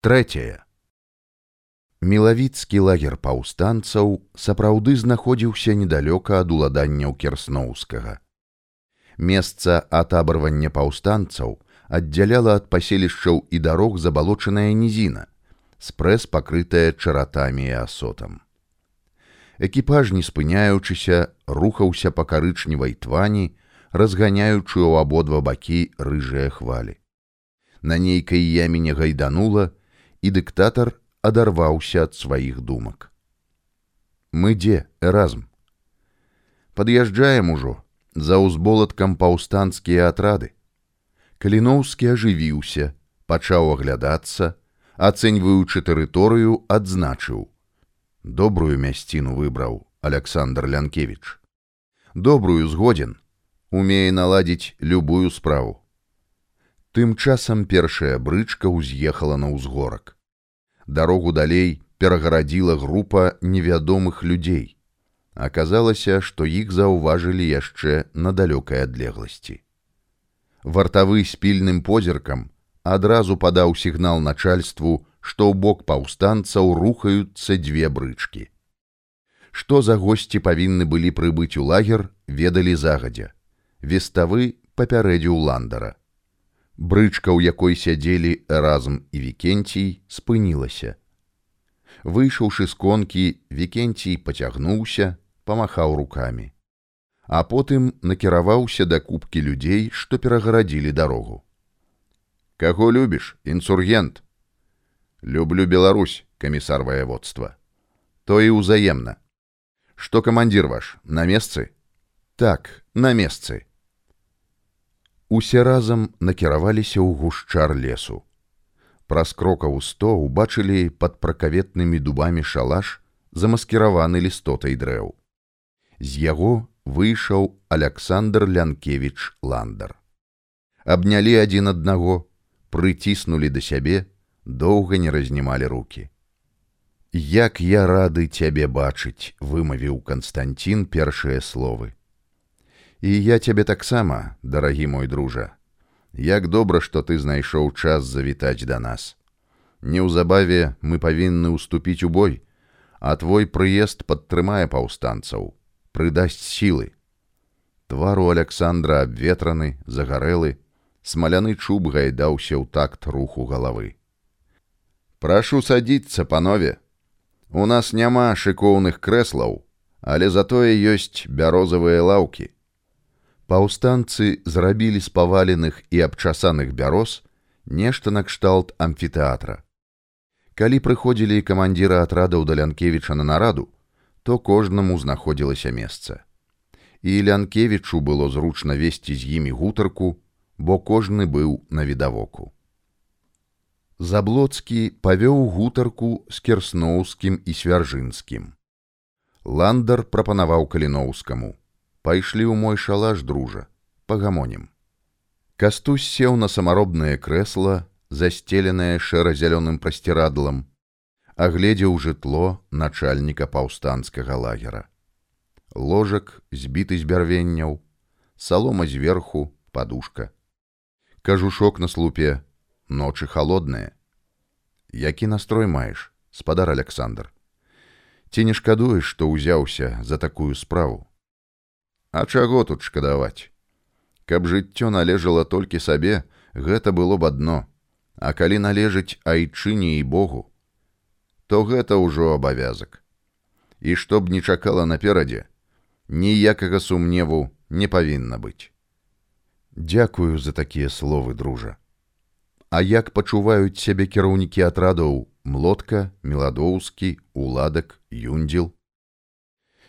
Трэцяе. Мелавіцкі лагер паўстанцаў сапраўды знаходзіўся недалёка ад уладанняў керсноўскага. Месца атабарвання паўстанцаў аддзяляла ад паселішчаў і дарог забалочаная нізіна, спрэс пакрытая чаратамі і асотам. Экіпаж, не спыняючыся, рухаўся па карычневай твані, разганяючы ў абодва бакі рыжыя хвалі. На нейкай яміне гайданула, і дыктатар адарваўся ад сваіх думак. Мы дзе эразм. Пад'язджаем ужо за ўзболаткам паўстанцкія атрады. Каліноўскі ажывіўся, пачаў аглядацца, ацэньваючы тэрыторыю, адзначыў: добрую мясціну выбраў Александр Лянкевич. Добрую згодзін, умее наладзіць любую справу. Тым часам першая брычка ўз'ехала на ўзгорак. Дарогу далей перагарадзіла група невядомых людзей. Аказалася, што іх заўважылі яшчэ на далёкай адлегласці. Вартавы з пільным позіркам адразу падаў сігнал начальству, што ў бок паўстанцаў рухаюцца дзве брычкі. Што за госці павінны былі прыбыць у лагер, ведалі загадзя. Веставы папярэдзіў ландара. Брычка, у якой сядзелі разам і вікенцій, спынілася. Выйшаўшы з конкі, вікенцій пацягнуўся, памахаў рукамі. А потым накіраваўся да кубкі людзей, што перагарадзілі дарогу. Каго любіш, інсургент, люблю Беларусь, камісар ваяводства. То і ўзаемна. Што камандзір ваш на месцы? Так, на месцы. Усе разам накіраваліся ў гушчар лесу. Праз крокаў сто убачылі пад пракаветнымі дубамі шалаш, замаскіраваны лістотай дрэў. З яго выйшаў Александр Лянкевич Ландар. Абнялі адзін аднаго, прыціснулі да сябе, доўга не разнімалі руки. Як я рады цябе бачыць, вымавіў Канстантин першыя словы. І я цябе таксама, дарагі мой дружа, Як добра, што ты знайшоў час завітаць да нас. Неўзабаве мы павінны ўступіць у бой, а твой прыезд падтрымае паўстанцаў, прыдасць сілы. Твару Александра абветраны, загарэлы, смаляны чуб гайдаўся ў такт руху галавы. Прашу садіцца, панове. У нас няма шыкоўных крэслаў, але затое ёсць бярозавыя лаўкі. Паўстанцы зрабілі з паваленых і абчасаных бяроз нешта накшталт амфітэатра. Калі прыходзілі камандзіра атрадаў да Лянкевіча на нараду, то кожнаму знаходзілася месца. І Лянкевічу было зручна весці з імі гутарку, бо кожны быў на відавоку. Заблоцкі павёў гутарку з керсноўскім і свяржынскім. Ландар прапанаваў каліноўскаму: Пайшлі ў мой шалаш дружа, пагамонім. Кастусь сеў на самаробнае крэсла, засцеленае шэра-зялёным прасцірадлам, агледзеў жытло начальніка паўстанцкага лагера. Ложак збіты з бярвенняў, салома зверху, падушка. Кажушок на слупе, ночы холодныя. Які настрой маеш, спадар Александр. Ці не шкадуеш, што ўзяўся за такую справу. А чаго тут шкадаваць? Каб жыццё належала толькі сабе, гэта было б адно, А калі належыць айчыне і Богу, то гэта ўжо абавязак. І што б не чакала наперадзе, ніякага сумневу не павінна быць. Дякую за такія словы дружа. А як пачуваюць сябе кіраўнікі атрадаў млотка, меладоўскі, уладак, юндзіл.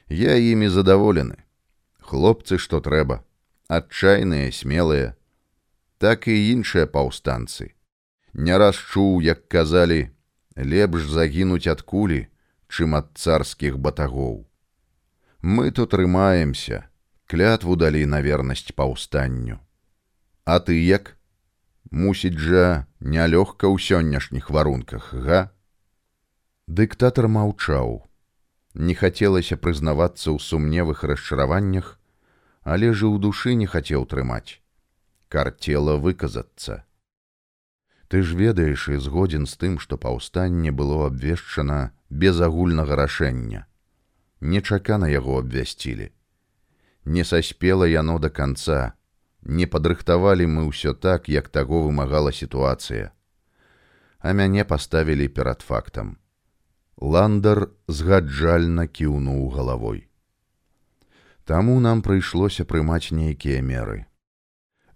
Я імі задаволены. Хлопцы, што трэба, адчайныя, смелыя, так і іншыя паўстанцы. Не раз чуў, як казалі, лепш загінуць ад кулі, чым ад царскіх батагоў. Мы тут трымаемся, клятву далі на вернасць паўстанню. А ты як? Мусіць жа нялёгка ў сённяшніх варунках, га. Дыктатар маўчаў. Не хацелася прызнавацца ў сумневых расчараваннях, але жы ў душы не хацеў трымаць. Карцела выказацца. Ты ж ведаеш і згодзін з тым, што паўстанне было абвешчана без агульнага рашэння. Нечакана яго абвясцілі. Не саспела яно да канца, не падрыхтавалі мы ўсё так, як таго вымагала сітуацыя. А мяне паставілі перад фактам. Ландар згаджальна кіўнуў галавой. Таму нам прыйшлося прымаць нейкія меры.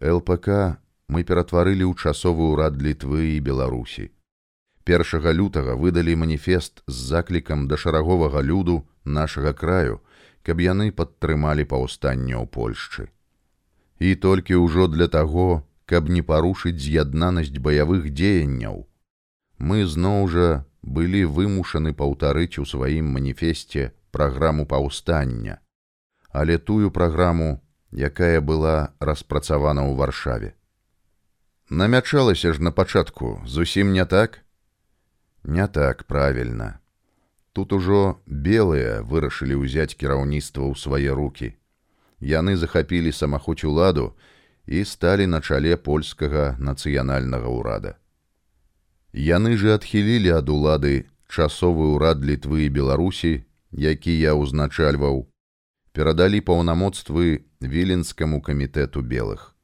ЛПК мы ператварылі ў часовы ўрад літвы і беларусі. Першага лютага выдалі маніфест з заклікам да шараговага люду нашага краю, каб яны падтрымалі паўстанне ў Польшчы. І толькі ўжо для таго, каб не парушыць з'яднанасць баявых дзеянняў, мы зноў жа былі вымушаны паўтарыць у сваім маніфесце праграму паўстання, але тую праграму, якая была распрацавана ў варшаве. Намячалася ж на пачатку зусім не так? Не так правільна. Тут ужо белыя вырашылі ўзяць кіраўніцтва ў свае руки. Яны захапілі самахоць уладу і сталі на чале польскага нацыянальнага ўрада. Яны же адхілілі ад улады часовы ўрад літвы і беларусі, які я ўзначальваў, перадалі паўнамоцтвы віленскаму камітэту белых.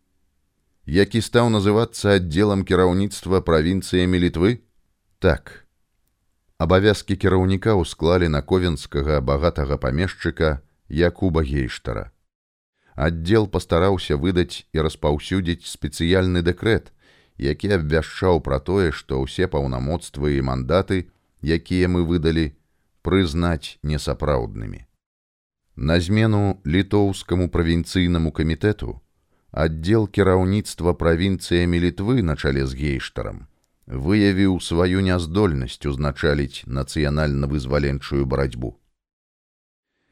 Які стаў называцца аддзелам кіраўніцтва правінцыямі літвы так. Абавязкі кіраўніка ўсклалі на ковенскага багатага памешчыка якуба гейштара аддзел пастараўся выдаць і распаўсюдзіць спецыяльны дэкрэт які абвяшчаў пра тое што ўсе паўнамоцтвы і мандаты якія мы выдалі прызнаць несапраўднымі на змену літоўскаму правінцыйнаму камітэту аддзел кіраўніцтва правінцыямі літвы на чале з гейштарам выявіў сваю няздольнасць узначаліць нацыянальна-вызваленчую барацьбу.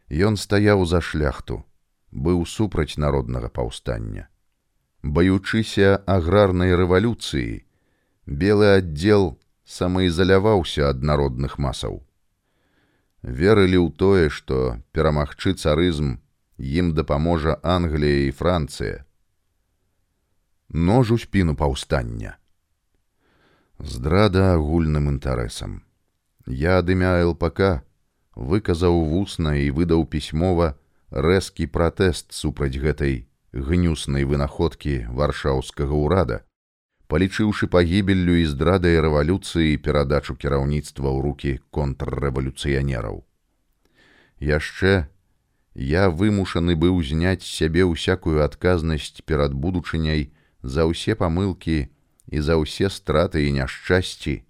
Ён стаяў за шляхту, быў супраць народнага паўстання. Баючыся аграрнай рэвалюцыі, белы аддзел самаізаляваўся ад народных масаў. Верылі ў тое, што перамагчы царызм ім дапаможа Англія і Францыя, нож у спіну паўстання. Здрада агульным інтарэсам. Я ад імя ЛПК выказаў вусна і выдаў пісьмова рэзкі пратэст супраць гэтай гнюснай вынаходкі варшаўскага ўрада, палічыўшы пагібеллю і здрадай рэвалюцыі перадачу кіраўніцтва ў рукі контррэвалюцыянераў. Яшчэ я вымушаны быў зняць сябе ўсякую адказнасць перад будучыняй, за ўсе памылкі і за ўсе страты і няшчасці,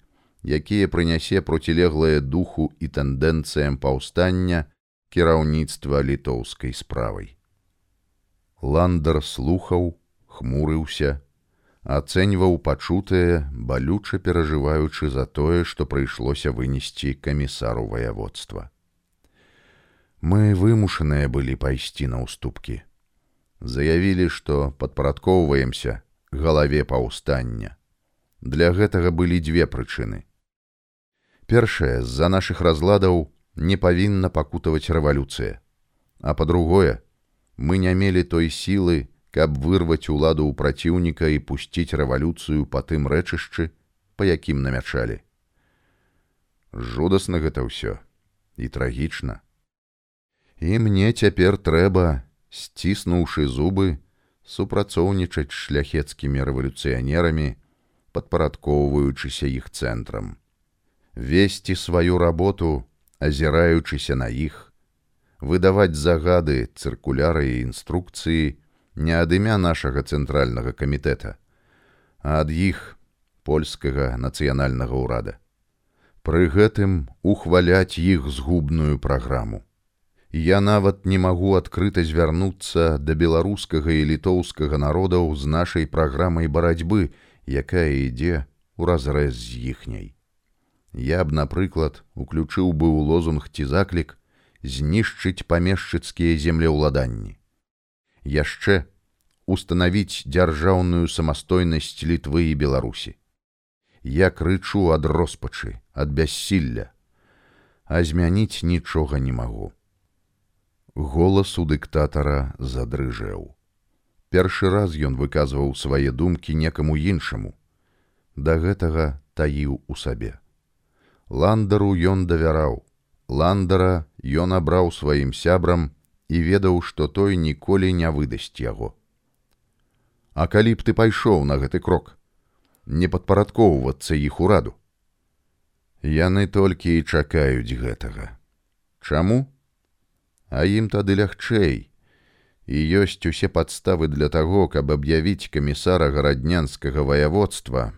якія прынясе процілеглае духу і тэндэнцыям паўстання кіраўніцтва літоўскай справай. Ландар слухаў, хмурыўся, ацэньваў пачутае, балюча перажываючы за тое, што прыйшлося вынесці камісару ваяводства. Мы вымушаныя былі пайсці на ўступкі заявілі, што падпарадкоўваемся галаве паўстання. Для гэтага былі дзве прычыны. Першае, з-за нашых разладаў не павінна пакутаваць рэвалюцыя. А па-другое, мы не мелі той сілы, каб вырваць уладу ў праціўніка і пусціць рэвалюцыю па тым рэчышчы, па якім намячалі. Жудасна гэта ўсё і трагічна. І мне цяпер трэба сціснуўшы зубы, супрацоўнічаць шляхецкімі рэвалюцыянерамі, падпарадкоўваючыся іх цэнтрам. Весці сваю работу, азіраючыся на іх, выдаваць загады цыркуляры і інструкцыі не ад імя нашага цэнтральнага камітэта, а ад іх польскага нацыянальнага ўрада. Пры гэтым ухваляць іх згубную праграму я нават не магу адкрыта звярнуцца да беларускага і літоўскага народаў з нашай праграмай барацьбы, якая ідзе ў разрэз з іхняй. Я б, напрыклад, уключыў бы ў лозунг ці заклік знішчыць памешчыцкія землеўладанні. Яшчэ устанавіць дзяржаўную самастойнасць літвы і беларусі. Я крычу ад роспачы, ад бяссілля, а змяніць нічога не магу голас у дыктатара задрыжэў. Першы раз ён выказваў свае думкі некаму іншаму. да гэтага таіў у сабе. Ландару ён давяраў. Ландара ён абраў сваім сябрам і ведаў, што той ніколі не выдасць яго. А калі б ты пайшоў на гэты крок, не падпарадкоўвацца іх ураду. Яны толькі і чакаюць гэтага. Чаму? А ім тады лягчэй, і ёсць усе падставы для таго, каб аб'явіць камісара гараднянскага ваяводства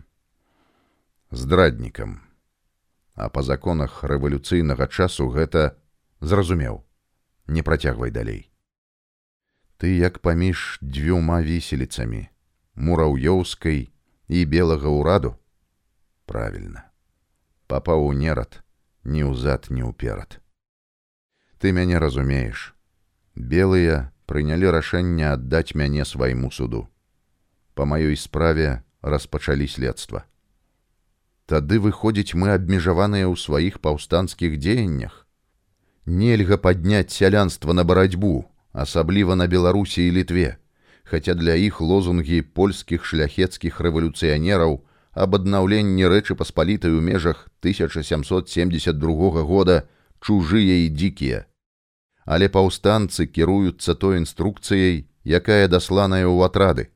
здраднікам. А па законах рэвалюцыйнага часу гэта зразумеў, не працягвай далей. Ты як паміж дзвюма віселіцамі, мураўёўскай і белага ўраду, правільна, папаў у нерад, ні ўзад, ні ўперад. Ты мяне разумееш, белыя прынялі рашэнне аддаць мяне свайму суду. Па маёй справе распачалі следства. Тады выходзіць мы абмежаваныя ў сваіх паўстанцкіх дзеяннях. Нельга падняць сялянства на барацьбу, асабліва на Беларусі і літве, хаця для іх лозунгі польскіх шляхецкіх рэвалюцыянераў аб аднаўленні рэчы паспалітай у межах 1772 года чужыя і дзікія але паўстанцы кіруюцца той інструкцыяй, якая дасланая ў атрады.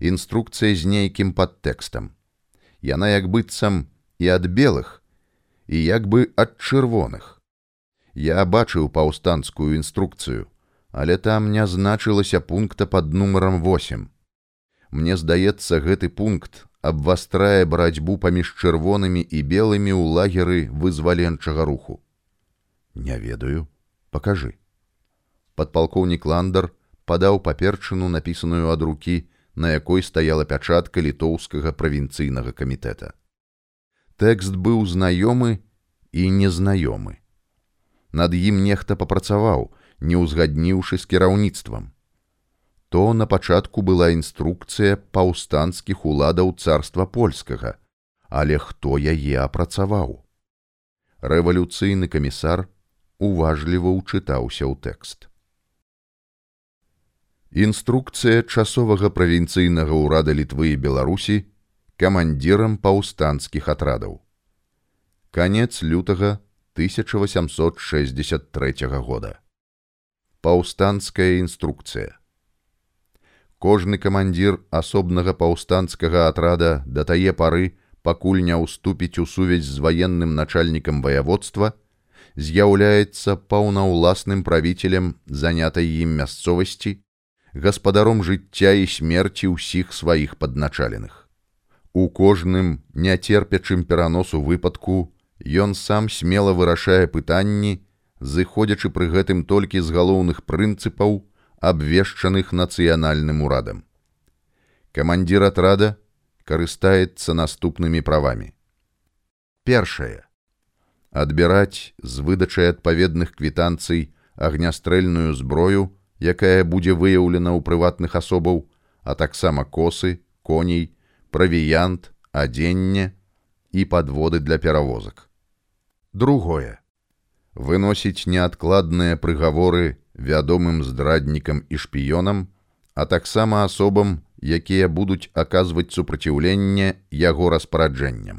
Інструкцыя з нейкім падтэкстам. Яна як быццам і ад белых, і як бы ад чырвоных. Я бачыў паўстанцкую інструкцыю, але там не значылася пункта под нумаром 8. Мне здаецца, гэты пункт абвастрае барацьбу паміж чырвонымі і белымі ў лагеры вызваленчага руху. Не ведаю, покажы подполковнік ландар падаў паперчыну напісаную ад рукі на якой стаяла пячатка літоўскага правінцыйнага камітэта тэкст быў знаёмы і незнаёмы над ім нехта папрацаваў не ўзгадніўшы з кіраўніцтвам то на пачатку была інструкцыя паўстанцкіх уладаў царства польскага але хто яе апрацаваў рэвалюцыйны камісар уважліва ўчытаўся ў тэкст. Інструкцыя часовага правінцыйнага ўрада літвы і беларусі камандзірам паўстанцкіх атрадаў. Канец лютага 1863 года. Паўстанцкая інструкцыя. Кожны камандзір асобнага паўстанцкага атрада да тае пары, пакуль не ўступіць у сувязь з ваенным начальнікам ваяводства, з'яўляецца паўнаўласным правіцелем занятай ім мясцовасці, гаспадаром жыцця і смерці ўсіх сваіх падначаленых. У кожным няцерпячым пераносу выпадку ён сам смела вырашае пытанні, зыходзячы пры гэтым толькі з галоўных прынцыпаў, абвешчаных нацыянальным урадам. Камандзір атрада карыстаецца наступнымі правамі. Першае адбіраць з выдачай адпаведных квітанцый агнястрэльную зброю, якая будзе выяўлена ў прыватных асобаў, а таксама косы, коней, правіянт, адзенне і падводы для перавозак. Другое. Выносіць неадкладныя прыгаворы вядомым здраднікам і шпіёнам, а таксама асобам, якія будуць аказваць супраціўленне яго распараджэнням.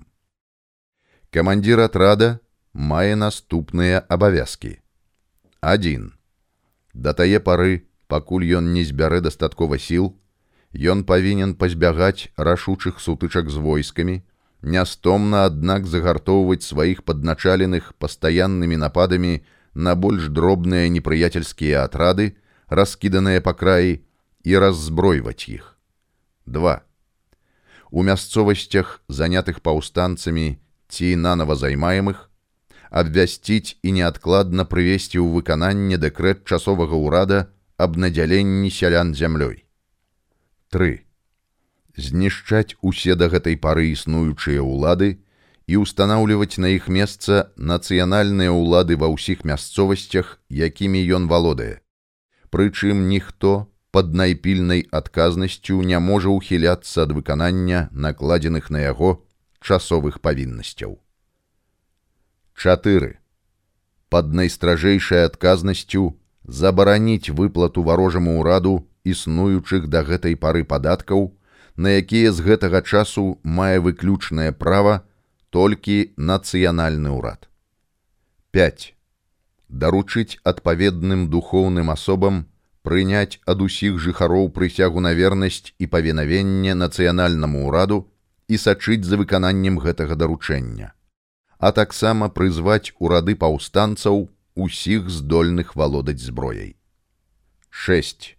Камандзір атрада мае наступныя абавязкі. 1. Да тае пары, пакуль ён не збярэ дастаткова сіл, ён павінен пазбягаць рашучых сутычак з войскамі, нястомна, аднак загартоўваць сваіх падначаленых пастаяннымі нападамі на больш дробныя непрыяцельскія атрады, раскіданыя па краі і раззбройваць іх. 2. У мясцовасцях, занятых паўстанцамі ці нанова займаемых, абвясціць і неадкладна прывесці ў выкананне дэкрэт часовага ўрада аб надзяленні сялян зямлёй. 3. Знішчаць усе да гэтай пары існуючыя ўлады і ўстанаўліваць на іх месца нацыянальныя ўлады ва ўсіх мясцовасцях, якімі ён валодае. Прычым ніхто пад найпільнай адказнасцю не можа ўхіляцца ад выканання накладзеных на яго часовых павіннасцяў. 4. Пад найстражэйшай адказнасцю забараніць выплату варожаму ўраду існуючых да гэтай пары падаткаў, на якія з гэтага часу мае выключнае права толькі нацыянальны ўрад. 5. Даручыць адпаведным духоўным асобам прыняць ад усіх жыхароў прысягу на вернасць і павінавенне нацыянальнаму ўраду і сачыць за выкананнем гэтага даручэння, а таксама прызваць урады паўстанцаў усіх здольных валодаць зброяй. 6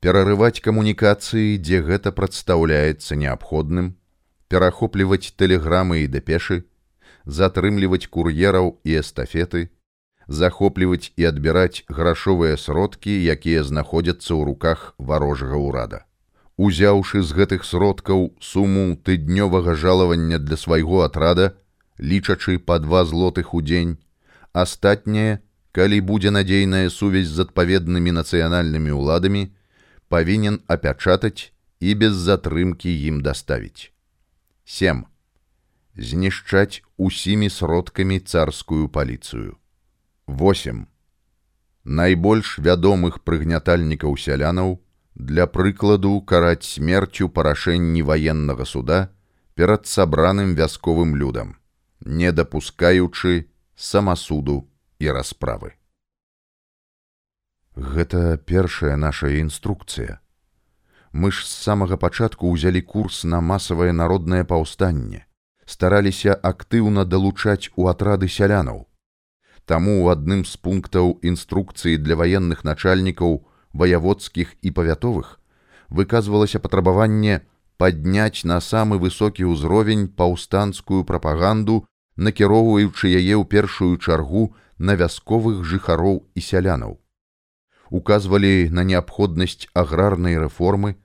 перарываць камунікацыі, дзе гэта прадстаўляецца неабходным, перахопліваць тэлеграмы і дэпешы, затрымліваць кур'ераў і эстафеты, захопліваць і адбіраць грашовыя сродкі, якія знаходзяцца ў руках варожага ўрада. Узяўшы з гэтых сродкаў суму тыднёвага жалавання для свайго атрада, лічачы па два злотых у дзень, астатняе, калі будзе надзейная сувязь з адпаведнымі нацыянальнымі ўладамі, павінен апячатаць і без затрымкі ім даставіць. 7. Знішчаць усімі сродкамі царскую паліцыю. 8. Найбольш вядомых прыгнятальнікаў сялянаў для прыкладу караць смерцю парашэнні ваеннага суда перад сабраным вясковым людам, не дапускаючы самасуду і расправы. Гэта першая наша інструкцыя. Мы ж з самага пачатку ўзялі курс на масавае народнае паўстанне, стараліся актыўна далучаць у атрады сялянаў. Таму ў адным з пунктаў інструкцыі для ваенных начальнікаў ваяводскіх і павятовых выказвалася патрабаванне падняць на самы высокі ўзровень паўстанцкую прапаганду, накіроўваючы яе ў першую чаргу на вясковых жыхароў і сялянаў указвалі на неабходнасць аграрнай рэформы,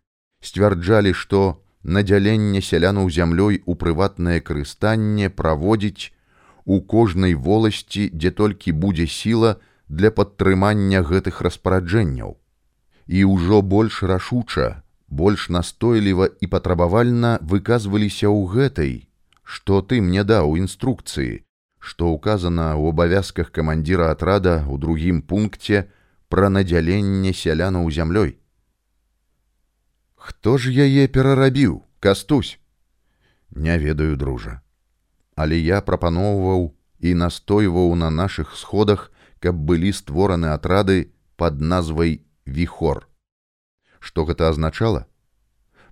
сцвярджалі, што надзяленне сялянаў зямлёй у прыватнае карыстанне праводзіць у кожнай воласці, дзе толькі будзе сіла для падтрымання гэтых распараджэнняў. І ўжо больш рашуча, больш настойліва і патрабавальна выказваліся ў гэтай, што ты мне даў інструкцыі, што ўказана ў абавязках камандзіра атрада ў другім пункце, пра надзяленне сялянаў зямлёй. Хто ж яе перарабіў, кастусь? Не ведаю, дружа. Але я прапаноўваў і настойваў на нашых сходах, каб былі створаны атрады пад назвай віхор. Што гэта азначала?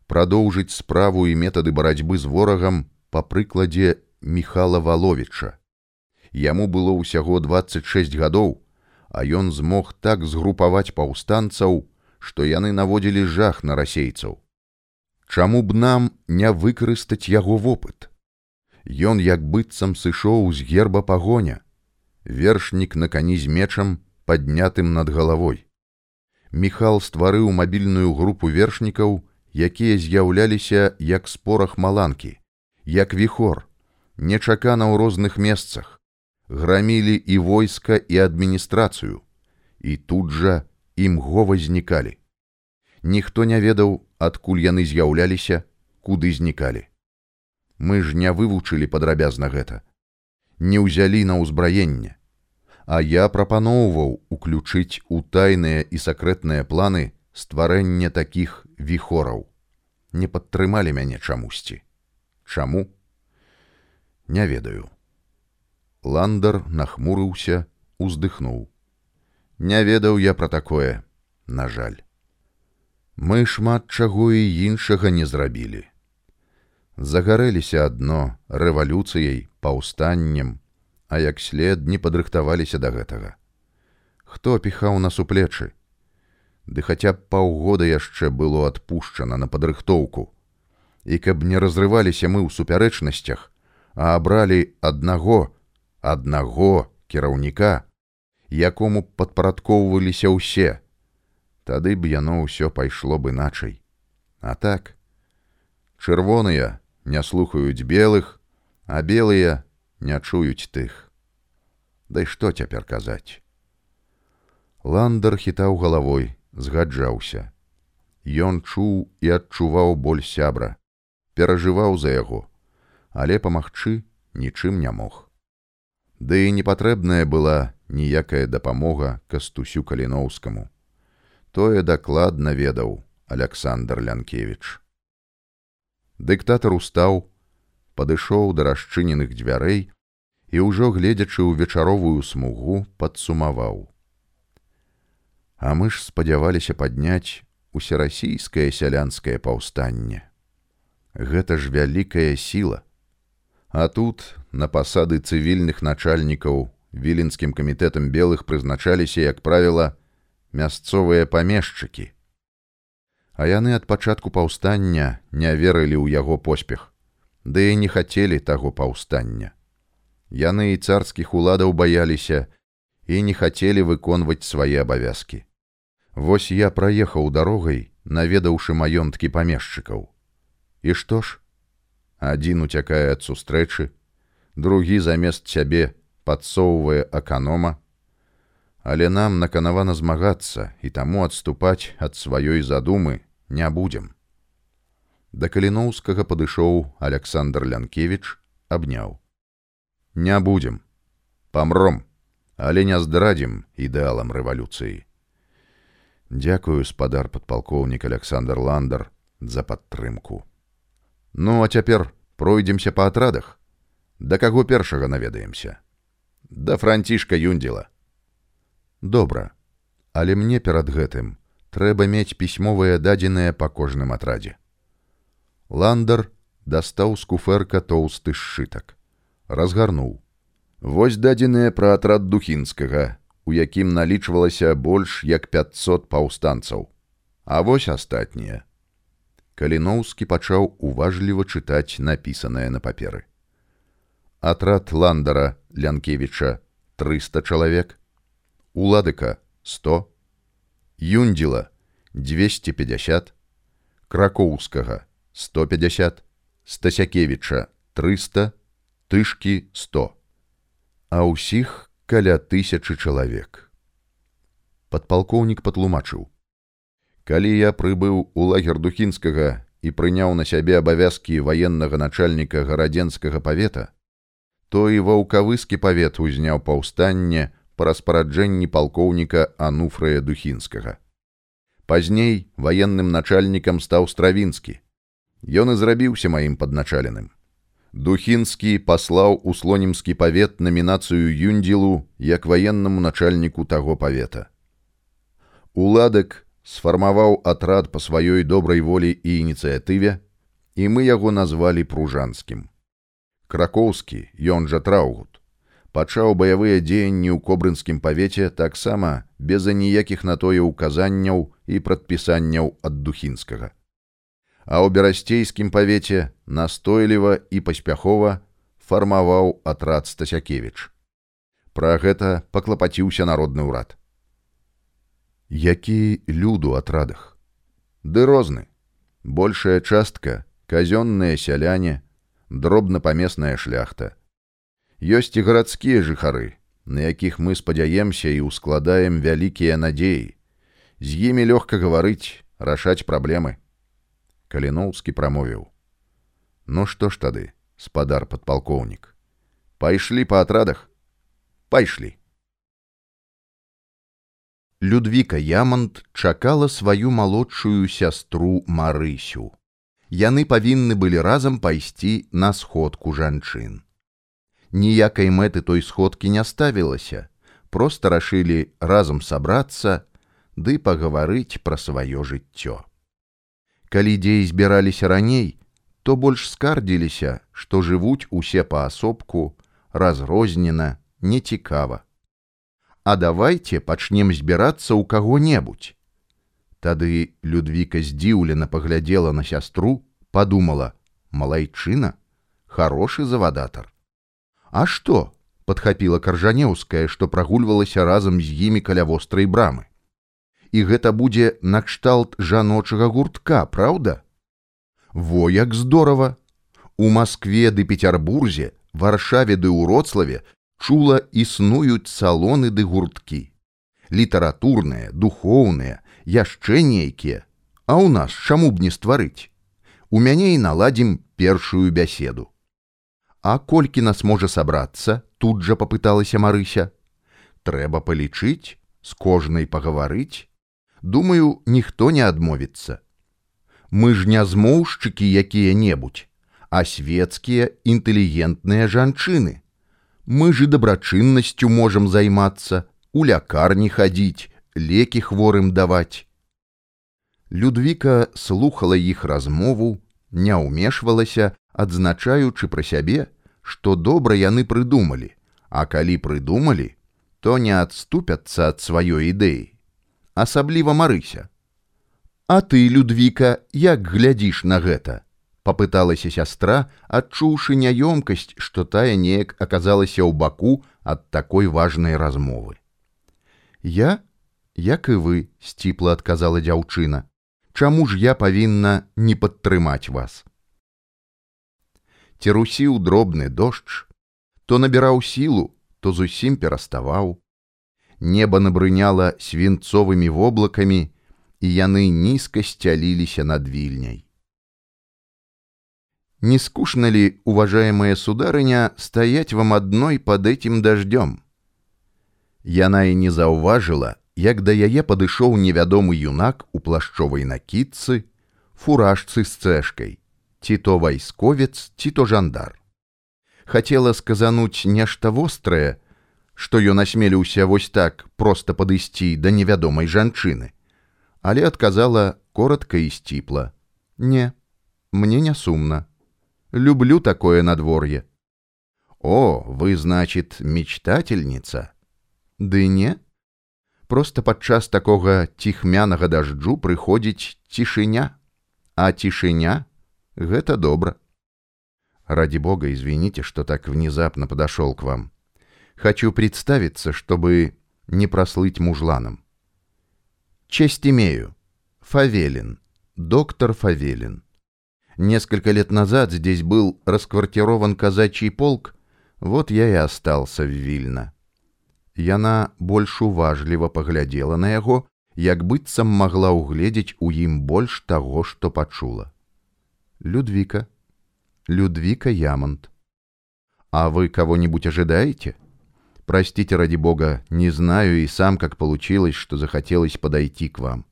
Прадоўжыць справу і метады барацьбы з ворагам па прыкладзе Михала Валовіча. Яму было ўсяго 26 гадоў, а ён змог так згрупаваць паўстанцаў, што яны наводзілі жах на расейцаў. Чаму б нам не выкарыстаць яго вопыт? Ён як быццам сышоў з герба пагоня, вершнік на кані з мечам паднятым над галавой. Міхал стварыў мабільную групу вершнікаў, якія з'яўляліся як спорах маланкі, як віхор, нечакана ў розных месцах, грамілі і войска і адміністрацыю, і тут жа імгова знікалі. Ніхто не ведаў, адкуль яны з'яўляліся, куды знікалі. Мы ж не вывучылі падрабязна гэта, не ўзялі на ўзбраенне, А я прапаноўваў уключыць у тайныя і сакрэтныя планы стварэнне такіх віхораў. Не падтрымалі мяне чамусьці. Чаму? Не ведаю. Ландар нахмурыўся, уздыхнуў. Не ведаў я пра такое, на жаль. Мы шмат чаго і іншага не зрабілі. Загарэліся адно рэвалюцыяй, паўстаннем, а як след не падрыхтаваліся да гэтага. Хто піхаў нас у плечы? Ды хаця б паўгода яшчэ было адпушчана на падрыхтоўку. І каб не разрываліся мы ў супярэчнасцях, а абралі аднаго, аднаго кіраўніка, якому падпарадкоўваліся ўсе, тады б яно ўсё пайшло бы іначай. А так чырвоныя не слухаюць белых, а белыя не чуюць тых. Дай што цяпер казаць. Ландар хітаў галавой, згаджаўся. Ён чуў і адчуваў боль сябра, перажываў за яго, але памагчы нічым не мог. Ды і не патрэбная была ніякая дапамога кастусю каліноўскаму. Тое дакладна ведаў Александр Лянкевич. Дыктатар устаў, падышоў да расчыненых дзвярэй і ўжо гледзячы ў вечаровую смугу падсумаваў. А мы ж спадзяваліся падняць усерасійскае сялянскае паўстанне. Гэта ж вялікая сіла. А тут на пасады цывільных начальнікаў віленскім камітэтам белых прызначаліся, як правіла, мясцовыя памешчыкі. А яны ад пачатку паўстання не верылі ў яго поспех, ды і не хацелі таго паўстання. Яны і царскіх уладаў баяліся і не хацелі выконваць свае абавязкі. Вось я праехаў дарогай, наведаўшы маёнткі памешчыкаў. І што ж? Адзін уцякае ад сустрэчы, другі замест сябе падсоўвае аканома, Але нам наканавана змагацца і таму адступаць ад сваёй задумы не будзем. Да каліноўскага падышоў Александр Лянкевич абняў. Не будзем, памром, але не здрадзім ідэалам рэвалюцыі. Дякую спадар падпалкоўнік Александр Ландар за падтрымку. Ну а цяпер пройдземся па атрадах, да каго першага наведаемся. Да францішка юндзіла добра. Але мне перад гэтым трэба мець пісьмовыя дадзеныя па кожным атрадзе. Ландар дастаў з куферка тоўсты сшытак. Разгарнуў. Вось дадзеныя пра атрад духінскага у якім налічвалася больш як 500 паўстанцаў. А вось астатнія. Каліноўскі пачаў уважліва чытаць напісанае на паперы атрад ландара лянкевіча 300 чалавек. Уладыка 100, Юндзіла 250, Кракоўскага 150, Стасякевіча 300, тышкі 100, а ўсіх каля тысячы чалавек. Падпалкоўнік патлумачыў: Калі я прыбыў у лагер духінскага і прыняў на сябе абавязкі ваеннага начальніка гарадзенскага павета, то і ваўкавыскі павет узняў паўстанне, па распараджэнні палкоўніка Ануфрая Духінскага. Пазней ваенным начальнікам стаў стравінскі. Ён і зрабіўся маім падначаленым. Духінскі паслаў у слонімскі павет намінацыю юндзілу як ваеннаму начальніку таго павета. Уладак сфармаваў атрад па сваёй добрай волі і ініцыятыве, і мы яго назвалі пружанскім. Кракоўскі, ён жа траўгут пачаў баявыя дзеянні ў кобрынскім павеце таксама без аніякіх на тое ўказанняў і прадпісанняў ад духінскага. А ў берасцейскім павеце настойліва і паспяхова фармаваў атрад стасякевич. Пра гэта паклапаціўся народны ўрад. Які люду атрадах. Ды розны. Большая частка казённыя сяляне, дробнапамесная шляхта, ёсць і гарадскія жыхары, на якіх мы спадзяемся і ўскладаем вялікія надзеі. З імі лёгка гаварыць, рашаць праблемы. Каліноўскі прамовіў: « Ну што ж тады, спадар падпалкоўнік, Пайшлі па атрадах, пайшлі. Людвіка Ямант чакала сваю малодшую сястру Марысю. Яны павінны былі разам пайсці на сходку жанчын ніякай мэты той сходкі не ставілася, просто рашылі разам сабрацца ды пагаварыць пра сваё жыццё. Калі дзеі збіраліся раней, то больш скардзіліся, што жывуць усе паасобку, разрознена, нецікава. А давайте пачнем збірацца ў каго-небудзь. Тады Людвіка здзіўлена паглядзела на сястру, подумала: малайчына, хорошы завадатар. А што? подхапіла каржанеўская, што прагульвалася разам з імі каля вострай брамы. І гэта будзе накшталт жаночага гуртка, праўда? Во як здорава! У Маскве ды Петербурзе, варшаве ды ўроцлаве чула існуюць салоны ды гурткі. Літаратурныя, духоўныя, яшчэ нейкія, А ў нас чаму б не стварыць? У мяне і наладзім першую бяседу. А колькі нас можа сабрацца, тут жа попыталася Марыся. Трэба палічыць, з кожнай пагаварыць. Думаю, ніхто не адмовіцца. Мы ж не змоўшчыкі якія-небудзь, а светскія інтэлігентныя жанчыны. Мы ж і дабрачыннасцю можам займацца, у лякарні хадзіць, лекі хворым даваць. Людвіка слухала іх размову, не ўмешвалася, адзначаючы пра сябе, што добра яны прыдумалі, а калі прыдумалі, то не адступяцца ад сваёй ідэі. Асабліва марыся. А ты, Людвіка, як глядзіш на гэта? папыталася сястра, адчуўшы няёмкасць, што тая неяк аказалася ў баку ад такой важнай размовы. Я, як і вы, сціпла адказала дзяўчына, Чаму ж я павінна не падтрымаць вас? Церусіў дробны дождж, то набіраў сілу, то зусім пераставаў. Неба набрыняла свінцовымі воблакамі, і яны нізка сцяліліся над вільняй. Не скучно ли, уважаемая сударыня, стоять вам одной под этим дождем? Яна і не заўважыла, як да яе падышоў невядомы юнак у плашчовай накідцы, фуражцы з цэшкай, ці то вайсковец, ці то жандар. Хацела сказануць нешта вострае, што ён асмеліўся вось так проста падысці да невядомай жанчыны, але адказала коротко і сціпла: « Не, мне не сумна. Люблю такое надворье. О, вы, значит, мечтательница? Ды не. Просто падчас такога ціхмянага дажджу прыходзіць цішыня, а цішыня — гэта добра. Ради бога, извините, что так внезапно подошел к вам. Хочу представиться, чтобы не прослыть мужланом. Честь имею. Фавелин. Доктор Фавелин. Несколько лет назад здесь был расквартирован казачий полк, вот я и остался в Вильно. Яна больш уважліва паглядзела на яго, як быццам магла ўгледзець у ім больш таго, што пачула. Людвика, Людвика Ямонт. А вы кого-нибудь ожидаете? Простите, ради бога, не знаю и сам, как получилось, что захотелось подойти к вам.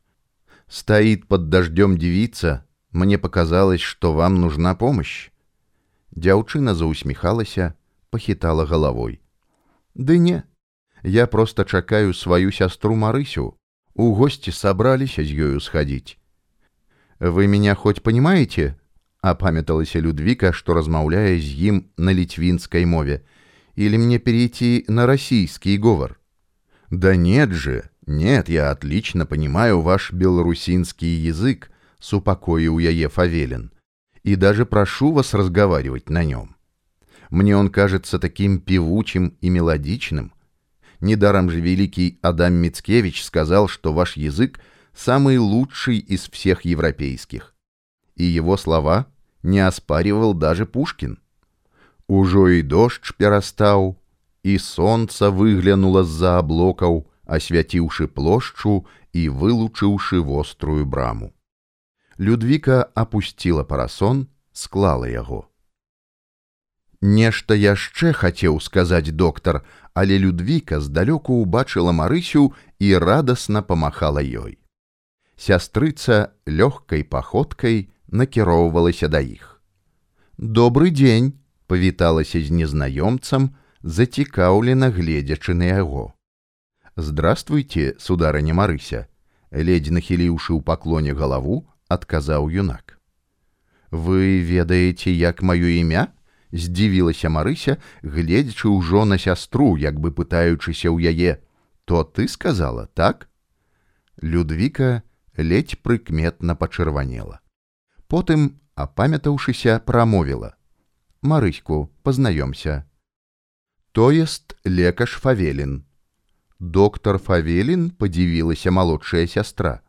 Стоит под дождем девица, мне показалось, что вам нужна помощь. Дзяўчына заусміхалася, пахітала галавой. Ды не, я просто чакаю сваю сястру Марысю. У гости собраліся з ёю схадзіць. Вы меня хоть понимаете? апамяталася Людвіка, што размаўляе з ім на літвінскай мове, или мне перейти на российский говор? Да нет же, нет, я отлично понимаю ваш белорусинский язык, с упокоил яе Фавелин, и даже прошу вас разговаривать на нем. Мне он кажется таким певучим и мелодичным. Недаром же великий Адам Мицкевич сказал, что ваш язык самый лучший из всех европейских. И его слова не оспаривал даже Пушкин. Ужо и дождь перастаў, и солнце выглянуло з-за аблокаў, асвяціўшы плошчу и вылучыўшы вострую браму. Людвіка опусціла парасон, склала яго. Нешта яшчэ хацеў сказаць доктар, але Людвіка здалёку ўбачыла Марысю і радасна памахала ёй. Сястрыца лёгкай паходкай накіроўвалася да іх. Добры дзень, павіталася з незнаёмцам, зацікаўлена гледзячы на яго. Здравствуйте, сударыня Марыся, ледзь нахіліўшы ў паклоне галаву, адказаў юнак. Вы ведаеце, як маё імя? Здзівілася Марыся, гледзячы ўжо на сястру, як бы пытаючыся ў яе, то ты сказала так? Людвіка ледь прыкметна пачырванела. Потым, апамятаўшыся, прамовіла: « Марыську, пазнаёмся. То есть лекаш Фавелін. Доктор Фавелін падзівілася малодшая сястра.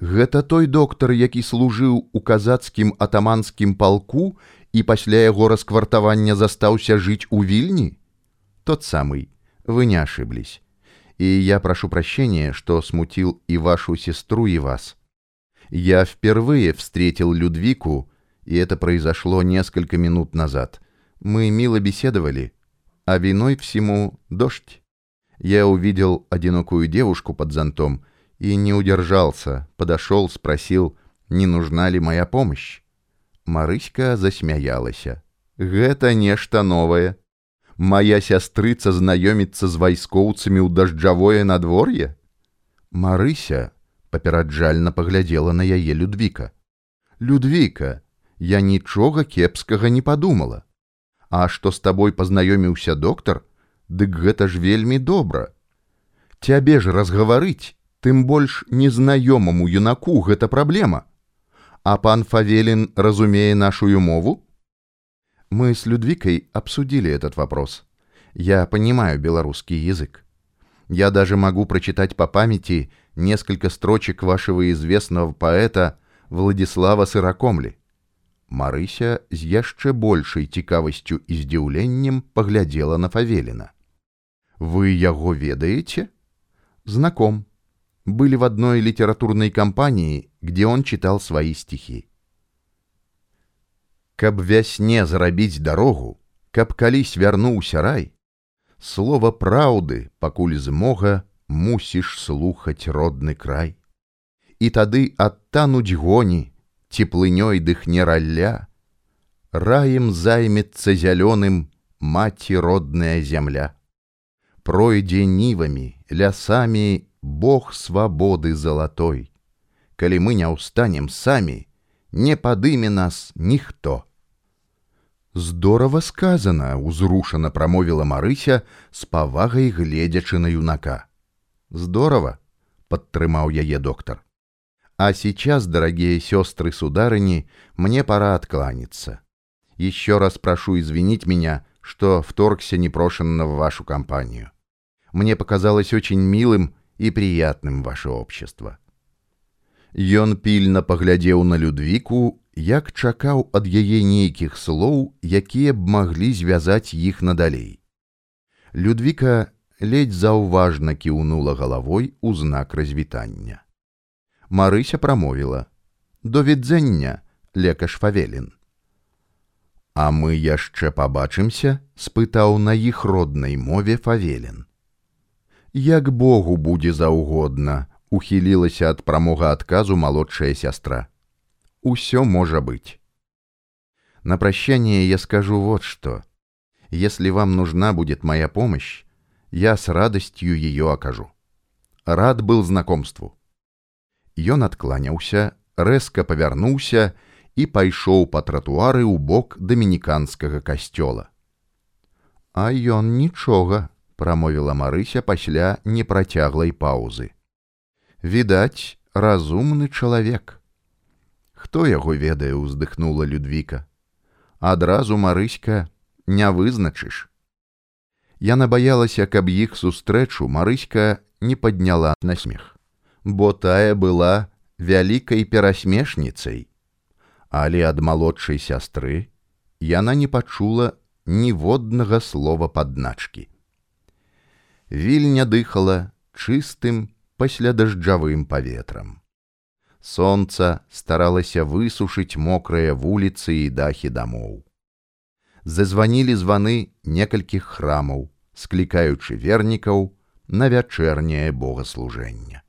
Гэта той доктар, які служыў у казацкім атаманскім палку і пасля яго расквартавання застаўся жыць у вільні? Тот самый, вы не ошиблись. И я прошу прощения, что смутил и вашу сестру, и вас. Я впервые встретил Людвику, и это произошло несколько минут назад. Мы мило беседовали, а виной всему дождь. Я увидел одинокую девушку под зонтом — и не удержался, подошел, спросил, не нужна ли моя помощь. Марыська засмяялася. Гэта нешта новае. Мая сястрыца знаёміцца з вайскоўцамі ў дажджавое надвор'е. Марыся папераджальна паглядзела на яе Людвіка. Людвіка, я нічога кепскага не падумала. А што з табой пазнаёміўся доктар, дык гэта ж вельмі добра. Цябе ж разгаварыць, тым больш незнаёмаму юнаку гэта праблема. А пан Фавелин разумее нашу мову? Мы с Людвикой обсудили этот вопрос. Я понимаю белорусский язык. Я даже могу прочитать по памяти несколько строчек вашего известного поэта Владислава Сыракомли. Марыся з яшчэ большай цікавасцю і здзіўленнем паглядзела на Фавелина. Вы яго ведаете? Знаком. Были в одной литературной компании, где он читал свои стихи. Каб вясне зарабіць дарогу, каб калісь вярнуўся рай, Слова праўды, пакуль змога, мусіш слухаць родны край. І тады адтануць гоні, цеплынёй дыхне ралля, Раем займецца зялёным маці родная зямля. Пройдзе нівамі, лясамі Бог свабоды залатой. Калі мы не ўстанем самі, не падыме нас ніхто. Здорава сказана, узрушана прамовіла Марыся з павагай гледзячы на юнака. Здорово, подтрымаў яе доктор. А сейчас, дорогие сестры сударыни, мне пора откланяться. Еще раз прошу извинить меня, что вторгся непрошенно в вашу компанию. Мне показалось очень милым и приятным ваше общество. Ён пільна паглядзеў на людвіку, як чакаў ад яе нейкіх слоў, якія б маглі звязаць іх надалей. Людвіка ледзь заўважна кіўнула галавой у знак развітання. Марыся прамовіла: « До відзення, лекаш Фавелін. А мы яшчэ пабачымся, спытаў на іх роднай мове Фавелін. Як Богу будзе заўгодна, ухілілася ад прамога адказу малодшая сястра. Усё можа быть. На прощание я скажу вот что. Если вам нужна будет моя помощь, я с радостью ее окажу. Рад был знакомству. Ён адкланяўся, рэзка павярнуўся і пайшоў па тратуары ў бок дамініканскага касцёла. А ён нічога, прамовіла Марыся пасля непрацяглай паўзы. Відаць, разумны чалавек. Хто яго ведае, уздыхнула Людвіка. Адразу Марыська не вызначыш. Яна баялася, каб іх сустрэчу Марыська не падняла на смех бо тая была вялікай перасмешніцай, але ад малодшай сястры яна не пачула ніводнага слова падначкі. Вільня дыхала чыстым паслядажджавым паветрам. Сонца старалася высушыць мокрыя вуліцы і дахі дамоў. Зазванілі званы некалькіх храмаў, склікаючы вернікаў на вячэрняе богаслужэння.